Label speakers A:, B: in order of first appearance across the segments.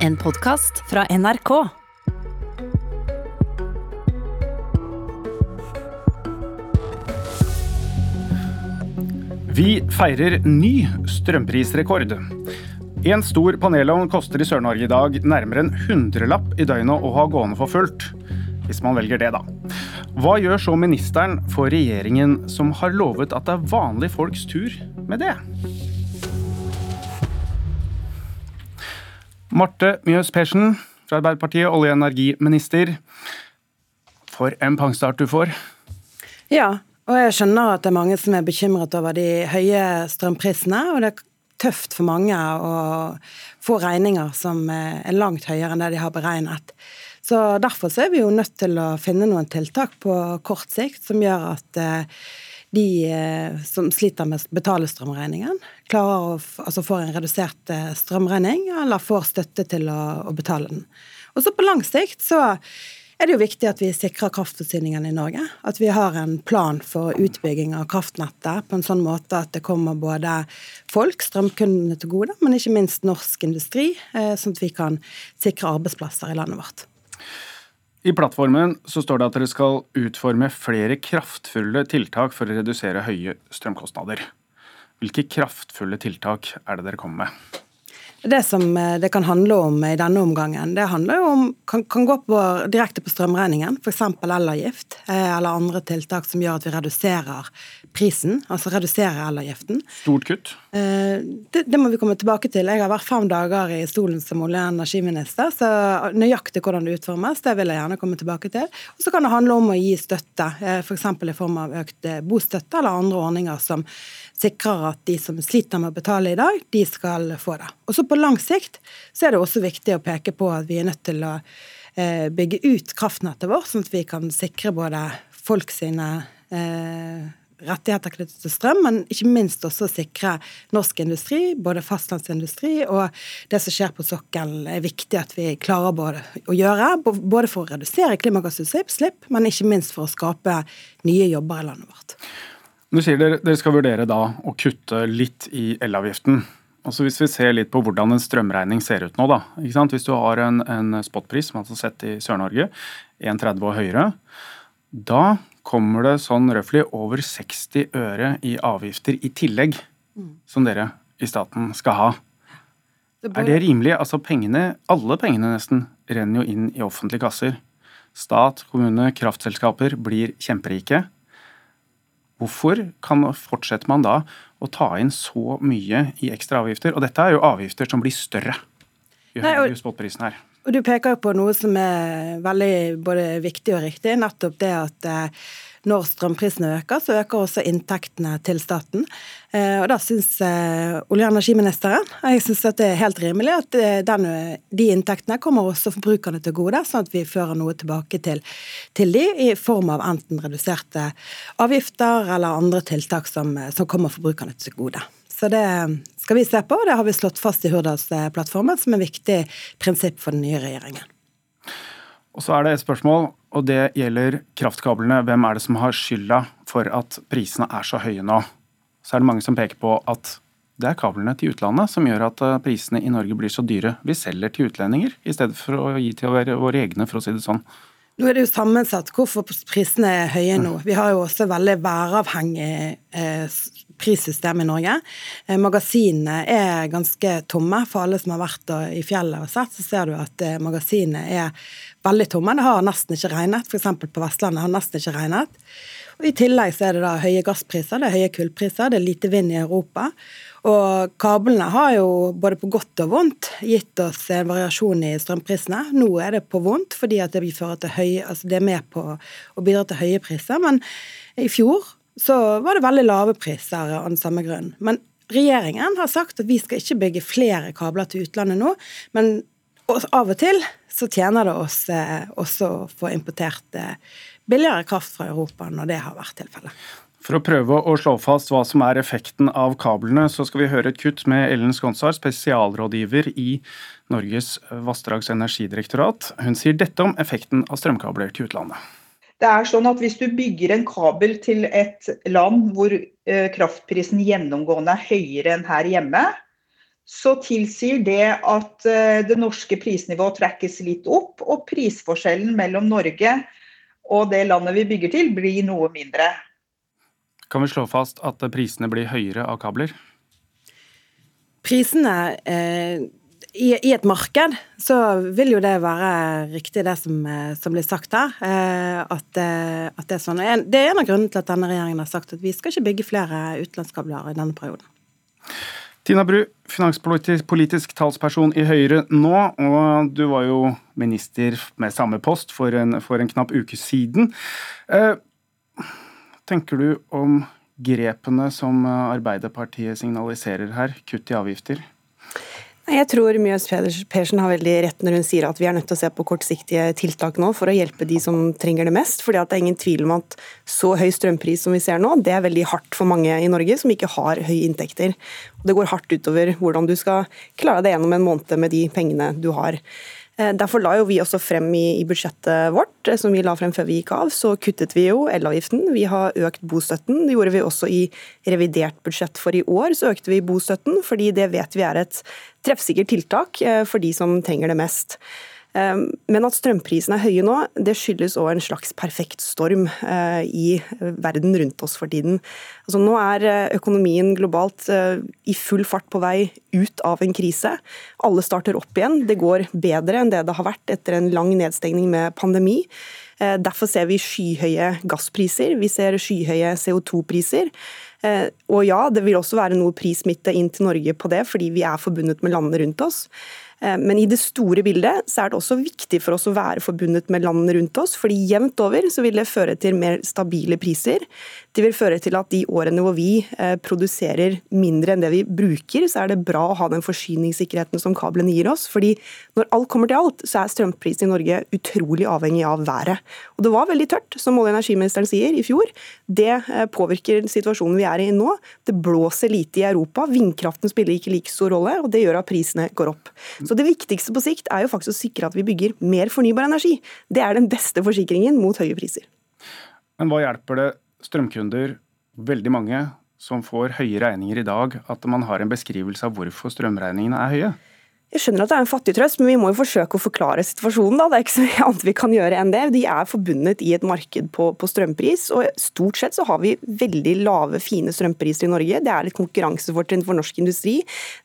A: En podkast fra NRK.
B: Vi feirer ny strømprisrekord. En stor panelovn koster i Sør-Norge i dag nærmere en hundrelapp i døgnet å ha gående for fullt. Hvis man velger det, da. Hva gjør så ministeren for regjeringen som har lovet at det er vanlige folks tur med det? Marte Mjøs Persen fra Arbeiderpartiet, olje- og energiminister. For en pangstart du får.
C: Ja, og jeg skjønner at det er mange som er bekymret over de høye strømprisene. Og det er tøft for mange å få regninger som er langt høyere enn det de har beregnet. Så Derfor så er vi jo nødt til å finne noen tiltak på kort sikt som gjør at eh, de eh, som sliter med å betale strømregningen, klarer å, altså får en redusert eh, strømregning eller får støtte til å, å betale den. Og så på lang sikt så er det jo viktig at vi sikrer kraftforsyningen i Norge. At vi har en plan for utbygging av kraftnettet på en sånn måte at det kommer både folk, strømkundene til gode, men ikke minst norsk industri, eh, sånn at vi kan sikre arbeidsplasser i landet vårt.
B: I plattformen så står det at dere skal utforme flere kraftfulle tiltak for å redusere høye strømkostnader. Hvilke kraftfulle tiltak er det dere kommer med?
C: Det som eh, det kan handle om i denne omgangen, det handler jo om, kan, kan gå på, direkte på strømregningen, f.eks. elavgift, eh, eller andre tiltak som gjør at vi reduserer prisen, altså reduserer elavgiften.
B: Stort kutt?
C: Eh, det, det, må vi komme tilbake til. Jeg har vært fem dager i stolen som olje- og energiminister, så nøyaktig hvordan det utformes, det vil jeg gjerne komme tilbake til. Og så kan det handle om å gi støtte, f.eks. i form av økt bostøtte eller andre ordninger som sikrer at de som sliter med å betale i dag, de skal få det. Og så på lang sikt så er det også viktig å peke på at vi er nødt til å eh, bygge ut kraftnettet vårt, sånn at vi kan sikre både folk sine eh, rettigheter knyttet til strøm, men ikke minst også sikre norsk industri, både fastlandsindustri og det som skjer på sokkelen, er viktig at vi klarer både å gjøre, både for å redusere klimagassutslipp, men ikke minst for å skape nye jobber i landet vårt.
B: Du sier dere, dere skal vurdere da å kutte litt i elavgiften. Altså Hvis vi ser litt på hvordan en strømregning ser ut nå, da. Hvis du har en, en spotpris, som har sett i Sør-Norge, 1,30 og høyere, da kommer det sånn røftlig over 60 øre i avgifter i tillegg, mm. som dere i staten skal ha. Er det rimelig? Altså pengene, Alle pengene nesten renner jo inn i offentlige kasser. Stat, kommune, kraftselskaper blir kjemperike. Hvorfor kan, fortsetter man da å ta inn så mye i ekstra avgifter? Og dette er jo avgifter som blir større jo høyere spotprisen her.
C: Og Du peker på noe som er veldig både viktig og riktig. Nettopp det at eh, når strømprisene øker, så øker også inntektene til staten. Eh, og da syns eh, olje- og energiministeren og jeg synes at det er helt rimelig at eh, den, de inntektene kommer også forbrukerne til gode, sånn at vi fører noe tilbake til, til de i form av enten reduserte avgifter eller andre tiltak som, som kommer forbrukerne til gode. Så det skal vi se på, og det har vi slått fast i Hurdalsplattformen som et viktig prinsipp for den nye regjeringen.
B: Og så er det et spørsmål og det gjelder kraftkablene. Hvem er det som har skylda for at prisene er så høye nå? Så er det mange som peker på at det er kablene til utlandet som gjør at eh, prisene i Norge blir så dyre. Vi selger til utlendinger i stedet for å gi til våre egne, for å si det sånn.
C: Nå er det jo sammensatt hvorfor prisene er høye nå. Vi har jo også veldig væravhengig eh, prissystem i Norge. Eh, magasinene er ganske tomme. For alle som har vært i fjellet og sett, så ser du at magasinene er veldig tomme. Det har nesten ikke regnet. F.eks. på Vestlandet har nesten ikke regnet. Og I tillegg så er det da høye gasspriser, det er høye kullpriser, det er lite vind i Europa. Og kablene har jo både på godt og vondt gitt oss en variasjon i strømprisene. Nå er det på vondt fordi at det, høye, altså det er med på å bidra til høye priser. Men i fjor så var det veldig lave priser av den samme grunn. Men regjeringen har sagt at vi skal ikke bygge flere kabler til utlandet nå. Men av og til så tjener det oss eh, også å få importert eh, billigere kraft fra Europa når det har vært tilfellet.
B: For å prøve å slå fast hva som er effekten av kablene, så skal vi høre et kutt med Ellen Skonsar, spesialrådgiver i Norges vassdrags- og energidirektorat. Hun sier dette om effekten av strømkabler til utlandet.
D: Det er sånn at Hvis du bygger en kabel til et land hvor eh, kraftprisen gjennomgående er høyere enn her hjemme, så tilsier det at det norske prisnivået trekkes litt opp, og prisforskjellen mellom Norge og det landet vi bygger til, blir noe mindre.
B: Kan vi slå fast at prisene blir høyere av kabler?
C: Prisene eh, i, i, et marked så vil jo det være riktig det som, eh, som blir sagt her. Eh, at, eh, at, det er sånn. Det er en av grunnene til at denne regjeringen har sagt at vi skal ikke bygge flere utenlandskabler i denne perioden.
B: Tina Bru, finanspolitisk talsperson i Høyre nå, og du var jo minister med samme post for en, for en knapp uke siden. Eh, tenker du om grepene som Arbeiderpartiet signaliserer her, kutt i avgifter?
E: Jeg tror Mjøs Persen har veldig rett når hun sier at vi er nødt til å se på kortsiktige tiltak nå for å hjelpe de som trenger det mest. fordi det er ingen tvil om at så høy strømpris som vi ser nå, det er veldig hardt for mange i Norge som ikke har høye inntekter. Det går hardt utover hvordan du skal klare deg gjennom en måned med de pengene du har. Eh, derfor la jo vi også frem i, i, budsjettet vårt, eh, som vi la frem før vi gikk av, så kuttet vi jo elavgiften. Vi har økt bostøtten. Det gjorde vi også i revidert budsjett for i år. Så økte vi bostøtten, fordi det vet vi er et treffsikkert tiltak eh, for de som trenger det mest. Ehm, men at strømprisene er høye nå, det skyldes òg en slags perfekt storm eh, i verden rundt oss for tiden. Altså nå er eh, økonomien globalt eh, i full fart på vei ut av en krise. Alle starter opp igjen. Det går bedre enn det det har vært etter en lang nedstengning med pandemi. Derfor ser vi skyhøye gasspriser, vi ser skyhøye CO2-priser. Og ja, det vil også være noe prissmitte inn til Norge på det, fordi vi er forbundet med landene rundt oss. Eh, men i det store bildet så er det også viktig for oss å være forbundet med landene rundt oss, fordi jevnt over så vil det føre til mer stabile priser. Det vil føre til at de årene hvor vi eh, produserer mindre enn det vi bruker, så er det bra å ha den forsyningssikkerheten som kablene gir oss. fordi når alt kommer til alt, så er strømprisen i Norge utrolig avhengig av været. Og det var veldig tørt, som olje- og energiministeren sier, i fjor. Det eh, påvirker situasjonen vi er i nå. Det blåser lite i Europa. Vindkraften spiller ikke like stor rolle, og det gjør at prisene går opp. Så det viktigste på sikt er jo faktisk å sikre at vi bygger mer fornybar energi. Det er den beste forsikringen mot høye priser.
B: Men hva hjelper det strømkunder, veldig mange, som får høye regninger i dag, at man har en beskrivelse av hvorfor strømregningene er høye?
E: Jeg skjønner at det er en fattig trøst, men vi må jo forsøke å forklare situasjonen. da. Det er ikke så mye annet vi kan gjøre enn det. De er forbundet i et marked på, på, strømpris, og stort sett så har vi veldig lave, fine strømpriser i Norge. Det er litt konkurransefortrinn for norsk industri.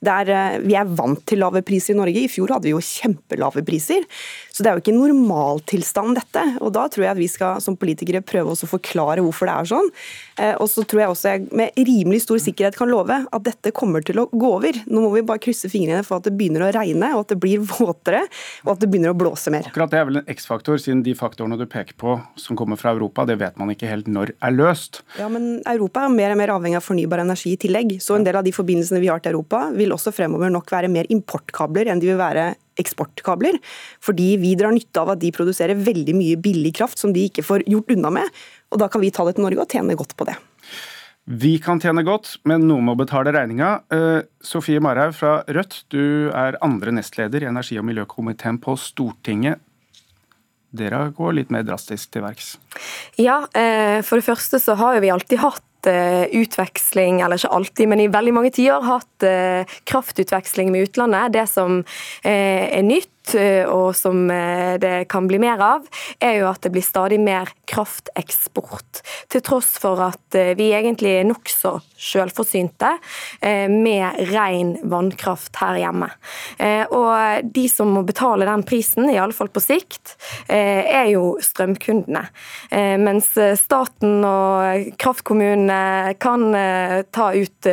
E: Der, eh, vi er vant til lave priser i Norge. I fjor hadde vi jo kjempelave priser. Så det er jo ikke normaltilstand, dette. Og da tror jeg at vi skal som politikere prøve å forklare hvorfor det er sånn. Eh, og så tror jeg også jeg med rimelig stor sikkerhet kan love at dette kommer til å gå over. Nå må vi bare krysse fingrene for at det begynner å regne, og at det blir våtere, og at det begynner å blåse mer.
B: Akkurat Det er vel en X-faktor, siden de faktorene du peker på som kommer fra Europa, det vet man ikke helt når er løst.
E: Ja, men Europa er mer og mer avhengig av fornybar energi i tillegg. Så en del av de forbindelsene vi har til Europa, vil også fremover nok være mer importkabler enn de vil være eksportkabler. Fordi vi drar nytte av at de produserer veldig mye billig kraft som de ikke får gjort unna med. Og da kan vi ta det til Norge og tjene godt på det.
B: Vi kan tjene godt, men noen må betale regninga. Uh, Sofie Marhaug fra Rødt, du er andre nestleder i energi- og miljøkomiteen på Stortinget. Dere går litt mer drastisk til verks?
F: Ja, uh, for det første så har vi alltid hatt utveksling, eller ikke alltid, men i veldig mange tiår hatt kraftutveksling med utlandet. Det som er nytt Eh, og som eh, det kan bli mer av, er jo at det blir stadig mer krafteksport. Til tross for at eh, vi egentlig er nokså selvforsynte med ren vannkraft her hjemme. Og de som må betale den prisen, i alle fall på sikt, er jo strømkundene. Mens staten og kraftkommunene kan ta ut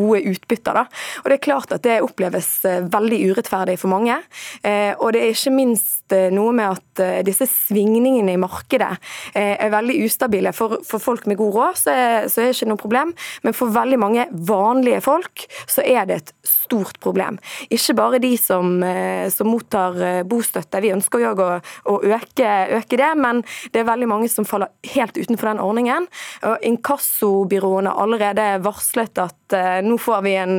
F: gode utbytter. Da. Og det er klart at det oppleves veldig urettferdig for mange. Eh, og det er ikke minst eh, noe med at eh, disse svingningene i markedet er veldig ustabile. For, for folk med god råd så er, så er det ikke noe problem, men for veldig mange vanlige folk så er det et stort problem. Ikke bare de som, som mottar bostøtte, vi ønsker jo å, å øke, øke, det, men det er veldig mange som faller helt utenfor den ordningen. Inkassobyråene har allerede varslet at at uh, nå, får vi en,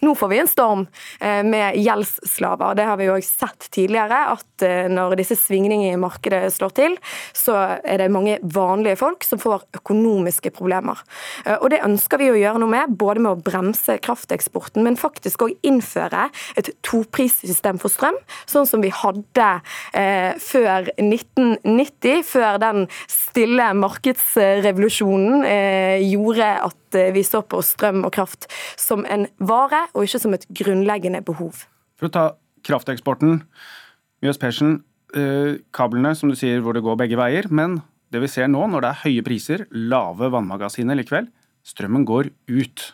F: nå får vi en storm uh, med gjeldsslaver. Det har vi jo sett tidligere, at når disse svingningene i markedet slår til, så er det mange vanlige folk som får økonomiske problemer. Og Det ønsker vi å gjøre noe med, både med å bremse krafteksporten, men faktisk òg innføre et toprissystem for strøm, sånn som vi hadde før 1990, før den stille markedsrevolusjonen gjorde at Eh, vi så på strøm og kraft som en vare, og ikke som et grunnleggende behov.
B: For å ta krafteksporten. Mjøs Persen, eh, kablene som du sier hvor det går begge veier. Men det vi ser nå, når det er høye priser, lave vannmagasiner likevel, strømmen går ut.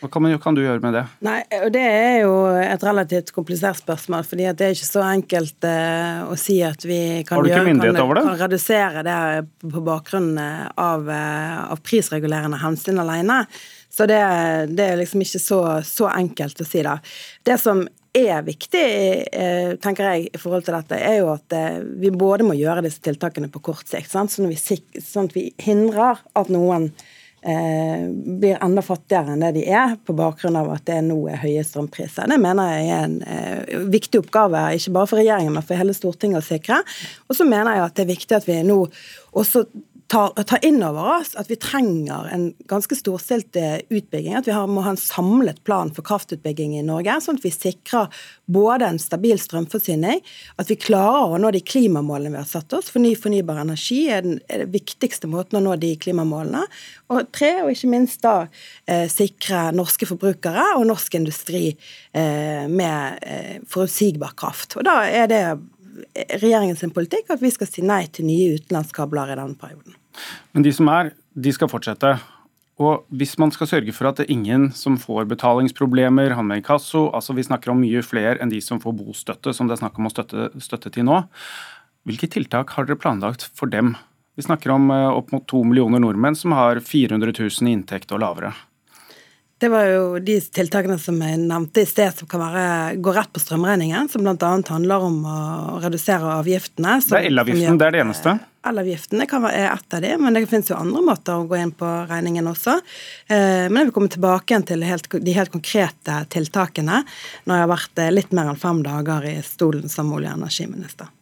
B: Hva kan, man, kan, du gjøre med det?
C: Nei, Det er jo et relativt komplisert spørsmål. fordi Det er ikke så enkelt eh, å si at vi kan, gjøre, kan, kan, redusere det på bakgrunn av, eh, av prisregulerende hensyn alene. Så det, det er liksom ikke så, så, enkelt å si. da. Det som er viktig, eh, tenker jeg, i forhold til dette, er jo at eh, vi både må gjøre disse tiltakene på kort sikt, sånn, at vi, sånn at vi hindrer at noen Eh, blir enda fattigere enn det de er, på bakgrunn av at det nå er høye strømpriser. Det mener jeg er en eh, viktig oppgave, ikke bare for regjeringen, men for hele Stortinget å sikre. Og så mener jeg at det er viktig at vi nå også tar, tar inn over oss at vi trenger en ganske storstilt eh, utbygging. At vi har, må ha en samlet plan for kraftutbygging i Norge, sånn at vi sikrer både en stabil strømforsyning, at vi klarer å nå de klimamålene vi har satt oss. For ny fornybar energi er den, er den viktigste måten å nå de klimamålene. Og tre, og ikke minst da eh, sikre norske forbrukere og norsk industri eh, med eh, forutsigbar kraft. Og da er det regjeringens politikk at vi skal si nei til nye utenlandskabler i denne perioden.
B: Men de som er, de skal fortsette. Og hvis man skal sørge for at det er ingen som får betalingsproblemer, han med inkasso, altså vi snakker om mye flere enn de som får bostøtte, som det er snakk om å støtte, støtte til nå, hvilke tiltak har dere planlagt for dem? Vi snakker om eh, opp mot to millioner nordmenn som har 400 000 i inntekt og lavere.
C: Det var jo de tiltakene som jeg nevnte i sted, som kan være, gå rett på strømregningen. Som bl.a. handler om å redusere avgiftene.
B: Som, det er elavgiften, det er det eneste?
C: Elavgiften er ett av de, men det finnes jo andre måter å gå inn på regningen også. Eh, men jeg vil komme tilbake igjen til helt, de helt konkrete tiltakene når jeg har vært eh, litt mer enn fem dager i stolen som olje- og energiminister.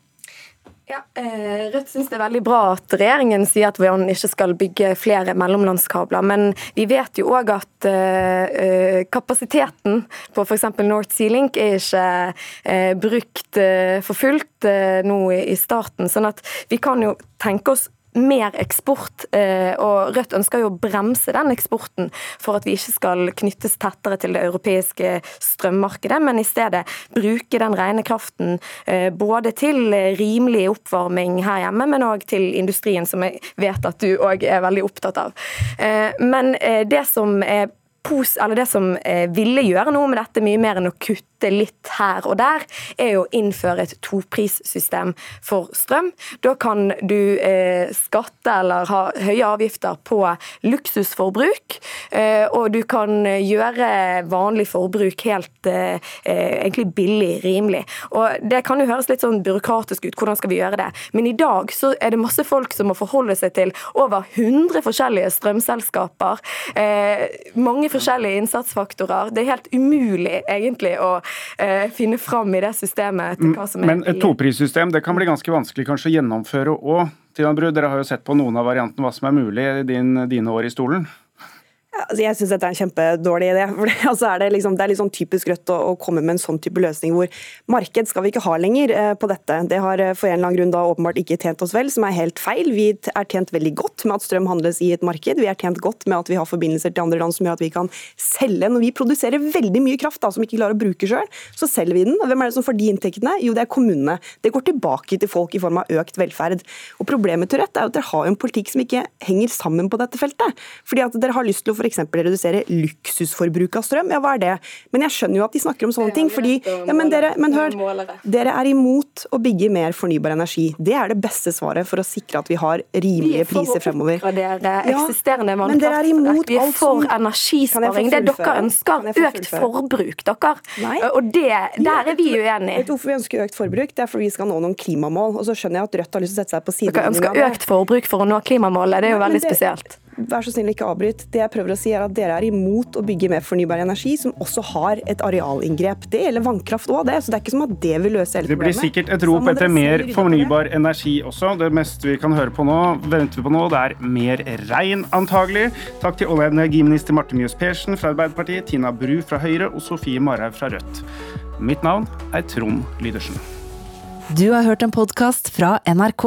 F: Ja, eh, Rødt syns det er veldig bra at regjeringen sier at man ikke skal bygge flere mellomlandskabler. Men vi vet jo òg at eh, eh, kapasiteten på f.eks. North Sea Link er ikke brukt for fullt nå i starten. sånn at vi kan jo tenke oss mer eksport, eh, og Rødt ønsker jo å bremse den eksporten for at vi ikke skal knyttes tettere til det europeiske strømmarkedet, men i stedet bruke den rene kraften eh, både til rimelig oppvarming her hjemme, men òg til industrien, som jeg vet at du òg er veldig opptatt av. Eh, men det som er det som ville gjøre noe med dette, mye mer enn å kutte litt her og der, er å innføre et toprissystem for strøm. Da kan du eh, skatte eller ha høye avgifter på luksusforbruk, eh, og du kan gjøre vanlig forbruk helt eh, eh, egentlig billig, rimelig. Og Det kan jo høres litt sånn byråkratisk ut, hvordan skal vi gjøre det? Men i dag så er det masse folk som må forholde seg til over 100 forskjellige strømselskaper. Eh, mange forskjellige innsatsfaktorer. Det er helt umulig egentlig å eh, finne fram i det systemet til hva som er
B: Men et toprissystem det kan bli ganske vanskelig kanskje å gjennomføre òg. Dere har jo sett på noen av variantene hva som er mulig i din, dine år i stolen.
E: Altså, jeg syns dette er en kjempedårlig idé. For det, altså er det, liksom, det, er litt sånn typisk Rødt å, å, komme med en sånn type løsning hvor marked skal vi ikke ha lenger eh, på dette. Det har eh, for en eller annen grunn da åpenbart ikke tjent oss vel, som er helt feil. Vi er tjent veldig godt med at strøm handles i et marked. Vi er tjent godt med at vi har forbindelser til andre land som gjør at vi kan selge. Når vi produserer veldig mye kraft da, som vi ikke klarer å bruke sjøl, så selger vi den. Hvem er det som får de inntektene? Jo, det er kommunene. Det går tilbake til folk i form av økt velferd. Og Problemet til Rødt er at dere har en politikk som ikke henger sammen på dette feltet. Fordi at dere har lyst til å f.eks. redusere luksusforbruk av strøm. Ja, hva er det? Men jeg skjønner jo at de snakker om sånne ting. fordi, ja, men dere, men hør, dere er imot å bygge mer fornybar energi. Det er det beste svaret for å sikre at vi har rimelige priser fremover.
F: Vi er for å eksisterende vannkraft. Vi er for energisparing. Det dere ønsker, økt forbruk, dere. Nei. Og det, der er vi uenige.
E: Vet du hvorfor vi ønsker økt forbruk? Det er fordi vi skal nå noen klimamål. Og så skjønner jeg at Rødt har lyst til å sette seg på siden.
F: Dere ønsker økt forbruk for å nå klimamålet. Det er jo veldig spesielt.
E: Vær så snill ikke avbryt. Det jeg prøver å si er at Dere er imot å bygge mer fornybar energi, som også har et arealinngrep. Det gjelder vannkraft òg, det. Så det er ikke som at det vil løse hele problemet.
B: Det blir sikkert et rop etter mer fornybar energi også. Det meste vi kan høre på nå, venter vi på nå, det er mer regn antagelig. Takk til olje- og energiminister Marte Mjøs Persen fra Arbeiderpartiet, Tina Bru fra Høyre og Sofie Marhaug fra Rødt. Mitt navn er Trond Lydersen.
A: Du har hørt en podkast fra NRK.